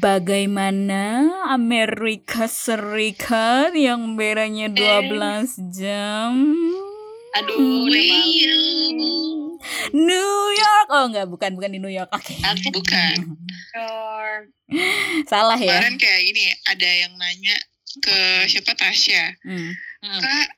Bagaimana Amerika Serikat yang bedanya 12 jam? Aduh. Leo. New York. Oh enggak, bukan bukan di New York. Oke. Bukan. York. Salah ya. Kemarin kayak ini ada yang nanya ke siapa Tasya. Hmm. Hmm. Kak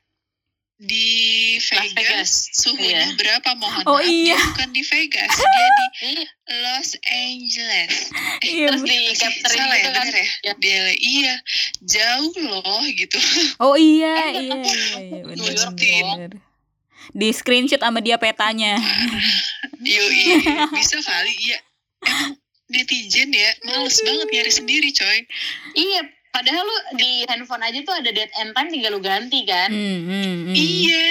di Las Vegas. Vegas suhunya Iya. berapa mohon Oh, maaf iya. dia bukan di Vegas dia di Iya, Los Angeles Iya, terus di capturing salah ya gitu kan. bener ya Ya. Di LA. iya jauh loh gitu Oh iya, Eh, iya, iya, iya, bener, bener. Di screenshot sama dia petanya. Yoi, bisa kali iya emang netizen ya males banget nyari sendiri coy Iya, padahal lu di handphone aja tuh ada date and time tinggal lu ganti kan. Hmm, hmm, hmm. iya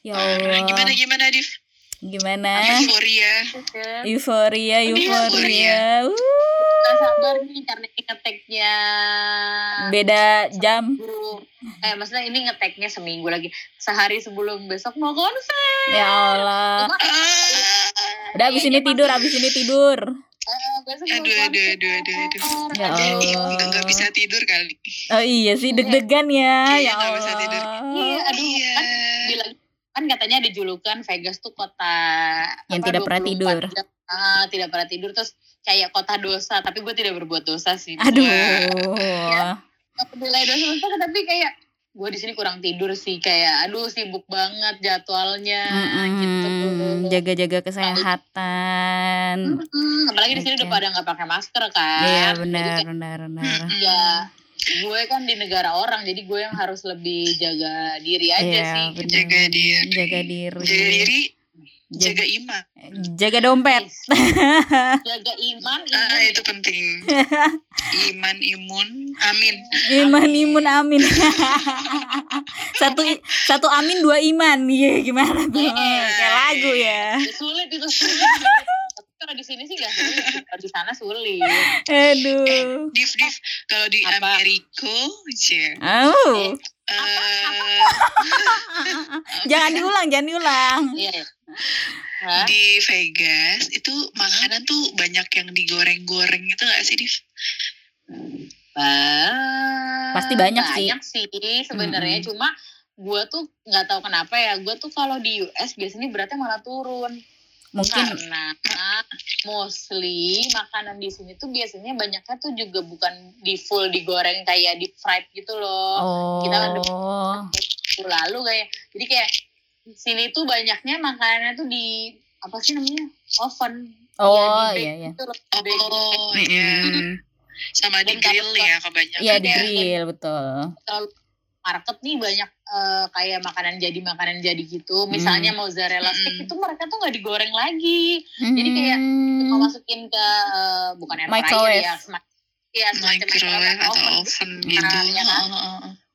Ya Parah. Allah. gimana gimana Div Gimana? euforia? Euforia, euforia. Uh, Gak sabar nih karena ini ngeteknya beda jam. seminggu. Eh maksudnya ini ngeteknya seminggu lagi. Sehari sebelum besok mau konser. Ya Allah. Cuma ah, Udah abis ini tidur, abis ini tidur. Eh, Aduh, aduh, aduh, aduh, aduh. Ya Allah. nggak nggak bisa tidur kali Oh iya sih, deg-degan ya. Kayaknya Ya nggak bisa tidur. Iya, aduh iya kan bilang kan katanya ada julukan Vegas tuh kota Yang apa, tidak pernah 24 tidur. jam. Ah, tidak pernah tidur terus kayak kota dosa tapi gue tidak berbuat dosa sih Aduh. Peduli dosa dosa tapi kayak gue di sini kurang tidur sih kayak aduh sibuk banget jadwalnya gitu Mm-mm, Jaga-jaga kesehatan. Mm-mm, apalagi di sini udah pada nggak pakai masker kan Iya Jadi benar, kayak, benar, benar. Mm-mm. ya gue kan di negara orang jadi gue yang harus lebih jaga diri aja Iya, sih benar. Jaga diri. Jaga diri. jaga diri Jaga, iman jaga dompet. jaga iman ah imun itu penting iman imun amin Iman imun amin. satu satu amin dua iman. Iya gimana tuh? Iya. Kayak lagu ya. Ya, sulit itu sulit tapi kalau di sini sih gak sulit kalau di sana sulit Aduh. div div kalau di Apa? Amerika Oh. eh, jangan diulang, jangan diulang. iya ya. Hah? di Vegas itu makanan tuh banyak yang digoreng-goreng itu gak sih div Pasti banyak sih. banyak sih sebenarnya cuma gue tuh nggak tahu kenapa ya gue tuh kalau di US biasanya beratnya malah turun Mungkin karena mostly makanan di sini tuh biasanya banyaknya tuh juga bukan di full digoreng kayak deep fried gitu loh oh. kita kan Waktu lalu kayak jadi kayak di sini tuh banyaknya makanannya tuh di apa sih namanya oven Oh, di bake iya, iya. gitu loh, di oh iya sama di Dan grill ya kebanyakan Iya di ya. grill betul. kalau market nih banyak eh, kayak makanan jadi makanan jadi gitu misalnya mozzarella stick Mm-mm. itu mereka tuh nggak digoreng lagi Jadi kayak Hmm. mau masukin ke eh, bukan air fryer ya Iya semacam microwave atau oven. gitu Nah, ya kan?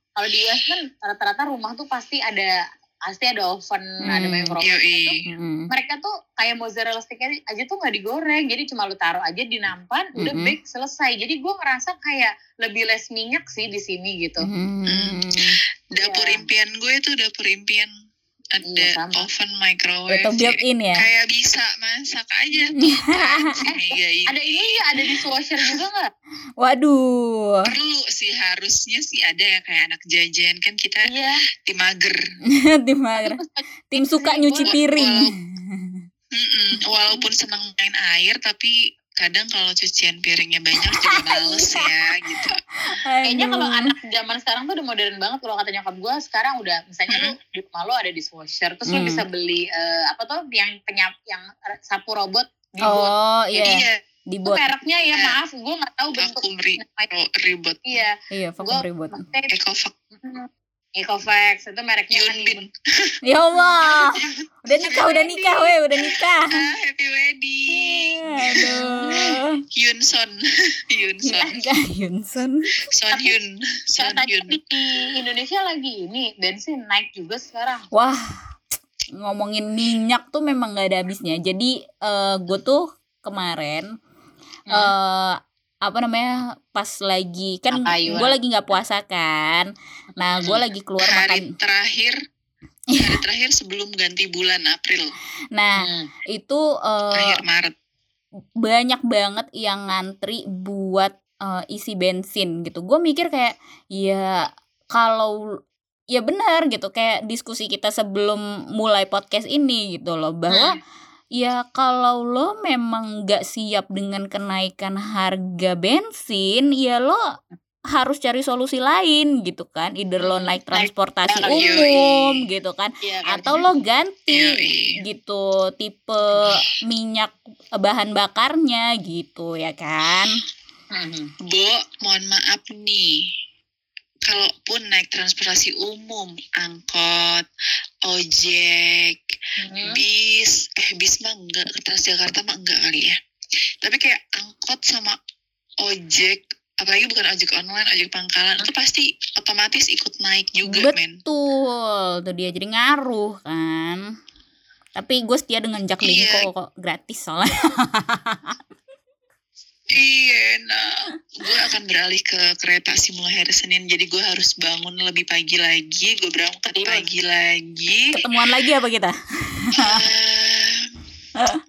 Kalau di US kan rata-rata rumah tuh pasti ada pasti ada oven ada Hmm. microwave itu Mm-mm. mereka tuh kayak mozzarella stick aja tuh nggak digoreng jadi cuma lu taruh aja di nampan udah Mm-mm. bake selesai jadi gue ngerasa kayak lebih less minyak sih di sini gitu Hmm. Dapur Iya. impian gue tuh dapur impian ada Iya, oven microwave Itu built in ya. kayak bisa masak aja tuh kan, si Mega ini ada ini ya ada dishwasher juga nggak Waduh. perlu sih harusnya sih ada ya kayak anak jajan kan kita iya tim mager tim mager. Tim suka nyuci piring. Walaupun senang main air tapi kadang kalau cucian piringnya banyak juga males ya gitu. Kayaknya kalau anak zaman sekarang tuh udah modern banget kalau kata nyokap gue sekarang udah misalnya lu di rumah lu ada dishwasher terus lu Hmm. bisa beli eh, apa tuh yang penyap yang sapu robot di Oh iya, iya itu dibuat. mereknya ya Iya. maaf gue nggak tahu bentuk vakum ri- ro- ribet iya. Iya, gue vakum ribut. ecovac Ecovax itu mereknya kan Yunbin Ya Allah. Udah nikah, udah nikah, weh, udah nikah. ah happy wedding Aduh. Yunson Yunson Yunson. Son Yun Son Yun di Indonesia lagi ini bensin naik juga sekarang Wah, ngomongin minyak tuh memang gak ada habisnya. Jadi eh gue tuh kemarin Hmm. eh apa namanya pas lagi kan gue lagi nggak puasa kan. Nah gue lagi keluar hari makan. terakhir hari terakhir sebelum ganti bulan April Nah Hmm. itu eh, akhir Maret banyak banget yang ngantri buat uh, isi bensin gitu gue mikir kayak ya kalau ya benar gitu kayak diskusi kita sebelum mulai podcast ini gitu loh bahwa hmm. Ya kalau lo memang nggak siap dengan kenaikan harga bensin ya lo harus cari solusi lain gitu kan either lo hmm, naik transportasi umum yui. gitu kan ya, atau lo ganti yui. gitu tipe minyak bahan bakarnya gitu ya kan hmm. Bu mohon maaf nih kalaupun naik transportasi umum angkot ojek hmm. bis. Eh bis mah enggak. Transjakarta mah enggak kali ya. Tapi kayak angkot sama ojek apalagi bukan ojek online ojek pangkalan itu pasti otomatis ikut naik juga betul. Men. tuh dia jadi ngaruh kan. Tapi gue setia dengan Jacqueline iya. kok, kok gratis soalnya Iya, nah, gue akan beralih ke kereta sih mulai hari Senin. Jadi gue harus bangun lebih pagi lagi. Gue berangkat pagi lagi. Ketemuan lagi apa kita? Uh,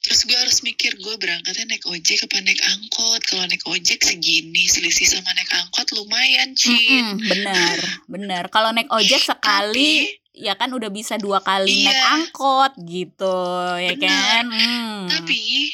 terus gue harus mikir gue berangkatnya naik ojek apa naik angkot kalau naik ojek segini selisih sama naik angkot lumayan sih mm -mm, bener bener kalau naik ojek sekali tapi, ya kan udah bisa dua kali iya, naik angkot gitu ya bener. kan mm. tapi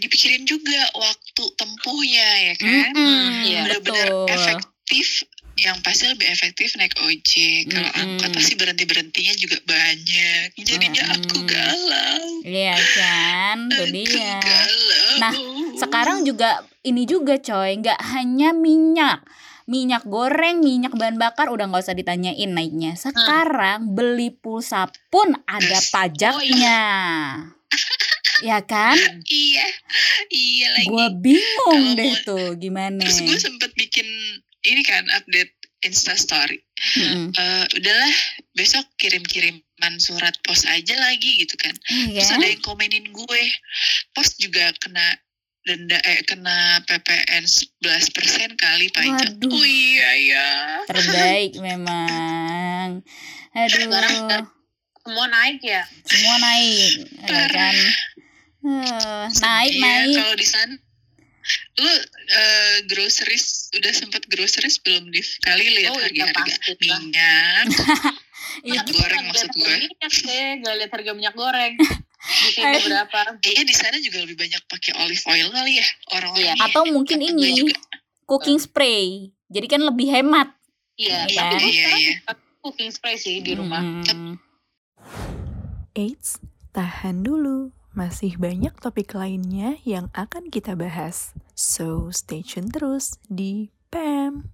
dipikirin juga waktu tempuhnya ya kan mm -hmm, iya, benar-benar efektif yang pasti lebih efektif naik ojek kalau mm -hmm. angkot pasti berhenti berhentinya juga banyak jadinya mm -hmm. aku galau iya kan itu dia galau. nah sekarang juga ini juga coy nggak hanya minyak minyak goreng, minyak bahan bakar udah nggak usah ditanyain naiknya. Sekarang hmm. beli pulsa pun ada pajaknya. Oh, iya. ya kan? Iya, iya lagi. Gue bingung Kalo deh tuh gimana. Terus gue sempet bikin ini kan update Insta Story. Mm-hmm. Uh, udahlah besok kirim-kiriman surat pos aja lagi gitu kan. Yeah. Terus ada yang komenin gue, pos juga kena denda eh kena PPN 11% kali pajak. Waduh. Oh iya ya. Terbaik memang. Aduh. Sekarang semua naik ya. Semua naik. Ya kan. Uh, naik naik. Kalau di sana lu uh, groceries udah sempat groceries belum di kali lihat oh, iya, harga harga minyak. Minyak goreng maksud gue minyak deh gak lihat harga minyak goreng. Di sini berapa iya di sana juga lebih banyak pakai olive oil kali ya orang-orang iya. atau mungkin ini cooking spray. Jadi kan lebih hemat. Iya ya. tapi iya, iya. cooking spray sih di rumah. Hmm. Eits, tahan dulu masih banyak topik lainnya yang akan kita bahas. So, stay tune terus di PAM.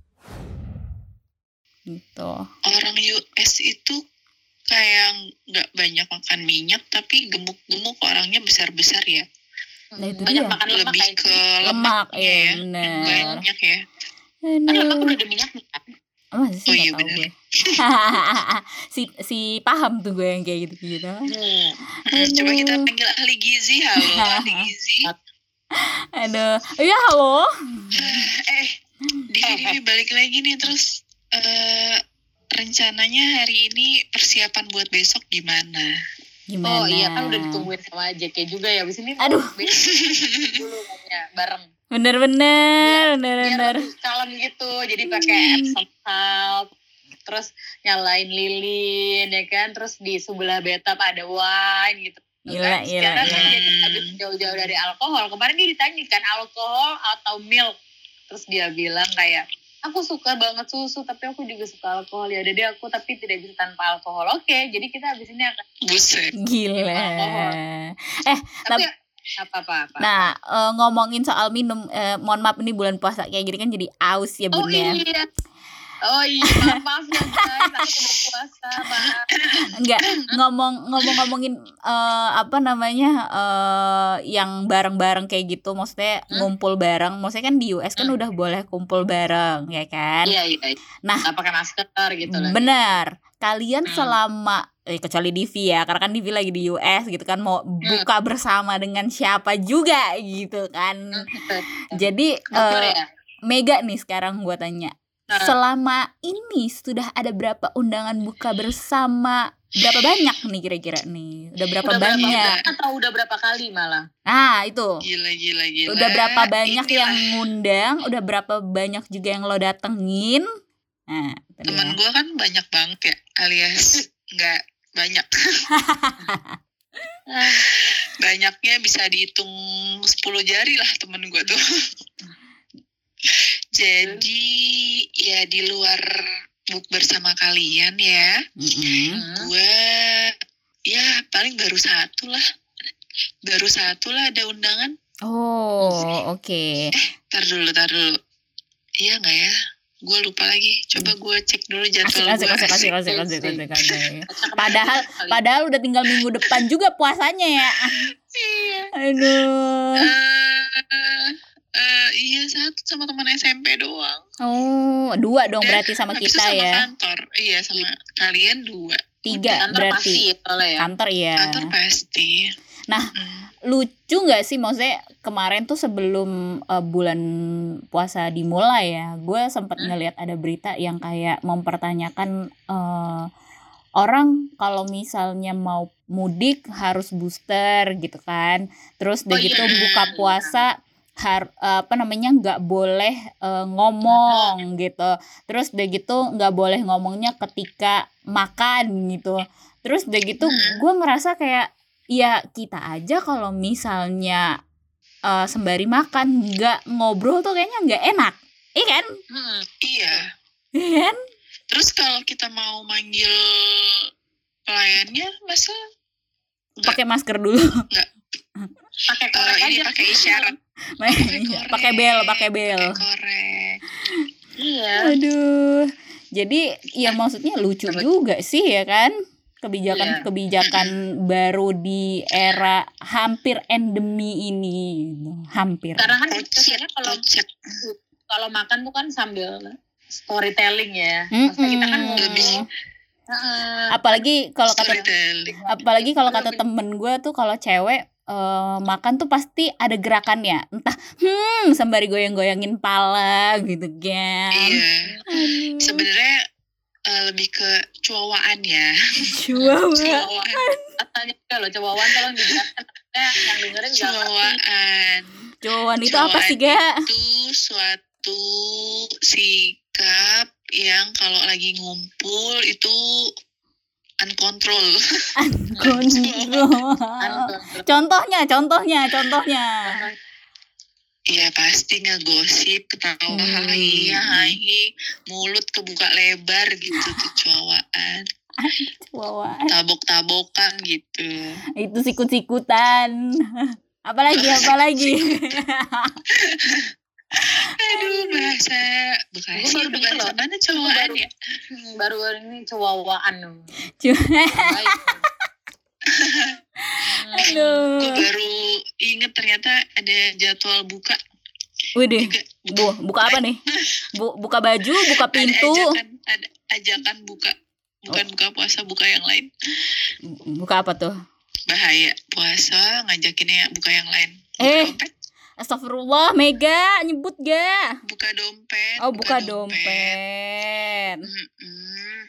Gitu. Orang US itu kayak nggak banyak makan minyak, tapi gemuk-gemuk orangnya besar-besar ya. Nah, itu banyak dia. makan lemak lebih ke lemak, ya, ya. Bener. Banyak ya. Kan lemak udah ada minyak kan? Oh, masih oh iya benar. si si paham tuh gue yang kayak gitu gitu. Hmm. Coba kita panggil ahli gizi, halo ahli gizi. Aduh, iya halo. eh, di sini balik lagi nih terus uh, rencananya hari ini persiapan buat besok gimana? Gimana? Oh iya kan udah ditungguin sama JK juga ya. Abis ini Aduh. dulu ya, bareng. Bener-bener, bener-bener. Calon gitu, jadi pakai hmm. Epsom salt, terus nyalain lilin ya kan, terus di sebelah bathtub ada wine gitu. Gila, kan? gila, Sekarang gila. dia habis jauh-jauh dari alkohol. Kemarin dia ditanya kan alkohol atau milk, terus dia bilang kayak aku suka banget susu tapi aku juga suka alkohol ya jadi aku tapi tidak bisa tanpa alkohol oke jadi kita habis ini akan buset gila alkohol. eh tapi, tapi apa apa, apa. Nah, uh, ngomongin soal minum, uh, mohon maaf ini bulan puasa kayak gini kan jadi aus ya bun oh, ya. Iya. Oh iya, maaf ya guys, aku udah puasa, maaf. Enggak, ngomong ngomong ngomongin uh, apa namanya uh, yang bareng-bareng kayak gitu, maksudnya hmm? ngumpul bareng. Maksudnya kan di US kan hmm. udah boleh kumpul bareng, ya kan? Iya iya. Nah, Nggak pakai masker gitu lah. Benar. Kalian hmm. selama eh, kecuali Divi ya karena kan Divi lagi di US gitu kan mau hmm. buka bersama dengan siapa juga gitu kan hmm. jadi uh, Mega nih sekarang gue tanya nah. selama ini sudah ada berapa undangan buka bersama berapa banyak nih kira-kira nih? Udah berapa Udah berapa banyak? atau udah berapa kali malah? Ah, itu. Gila gila gila. Udah berapa banyak Inilah, yang ngundang, udah berapa banyak juga yang lo datengin. Nah, teman gue kan banyak banget ya alias nggak banyak. Banyaknya bisa dihitung 10 jari lah temen gue tuh. Jadi ya di luar book bersama kalian ya, Mm-mm. gue ya paling baru satu lah. Baru satu lah ada undangan. Oh, oke. Tar dulu, tar dulu. Iya nggak ya? Gue lupa lagi. Coba gue cek dulu jadwal asik, asik, asik, asik, asik, asik, asik, asik. Padahal, padahal udah tinggal minggu depan juga puasanya ya. Iya. Aduh. Eh, eh, iya satu sama teman SMP doang. Oh, dua dong Dan berarti sama kita sama ya. kantor. Iya sama kalian dua. Tiga Kantor berarti. pasti ya, ya. Kantor iya. Kantor pasti. Nah, Mm. lucu nggak sih maksudnya kemarin tuh sebelum uh, bulan puasa dimulai ya gue sempat Hmm. ngelihat ada berita yang kayak mempertanyakan uh, orang kalau misalnya mau mudik harus booster gitu kan terus udah Oh, gitu iya. buka puasa har apa namanya nggak boleh uh, ngomong gitu terus udah gitu nggak boleh ngomongnya ketika makan gitu terus udah gitu Hmm. gue ngerasa kayak ya kita aja kalau misalnya uh, sembari makan nggak ngobrol tuh kayaknya nggak enak. Iya kan? Hmm. Iya. iya kan? Terus kalau kita mau manggil pelayannya, masa pakai masker dulu. Pakai korek ini aja. pakai isyarat, pakai bel pakai bel. Korek. Iya. aduh. Jadi ya maksudnya lucu juga sih ya kan kebijakan-kebijakan baru di era hampir endemi ini gitu. hampir Karena kan biasanya kalau kalau makan tuh kan sambil storytelling ya. Maksudnya kita kan ngomong. Heeh. apalagi kalau kata apalagi kalau kata temen gue tuh kalau cewek eh, makan tuh pasti ada gerakannya entah hmm sembari goyang-goyangin pala gitu kan Iya. Sebenarnya eh, lebih ke cuawaan ya. Chihuahua. Cuawaan. Katanya juga loh, tolong dijelaskan. Ya, yang dengerin. Cuawaan. Cuan itu apa sih gak? Itu suatu sikap yang kalau lagi ngumpul itu uncontrol. Kontrol. Contohnya, contohnya, contohnya. Iya pasti ngegosip, ketawa, Hmm. hai, hai, mulut kebuka lebar gitu tuh tabok-tabokan gitu. itu sikut-sikutan. Apalagi, apalagi. Aduh bahasa Bekasi, baru bahasa loh. mana cuawaan baru- ya? Hmm, baru ini cowawaan. Cu- Baik. Aduh. Gue baru inget ternyata ada jadwal buka Widih, juga. bu, buka apa nih? Bu, buka baju, buka pintu. Ada ajakan, ada ajakan buka, bukan Oh. buka puasa, buka yang lain. Buka apa tuh? Bahaya puasa ngajakinnya buka yang lain. Buka Eh. dompet, Astagfirullah, Mega, nyebut gak? buka dompet. Oh, buka dompet. Mm-mm.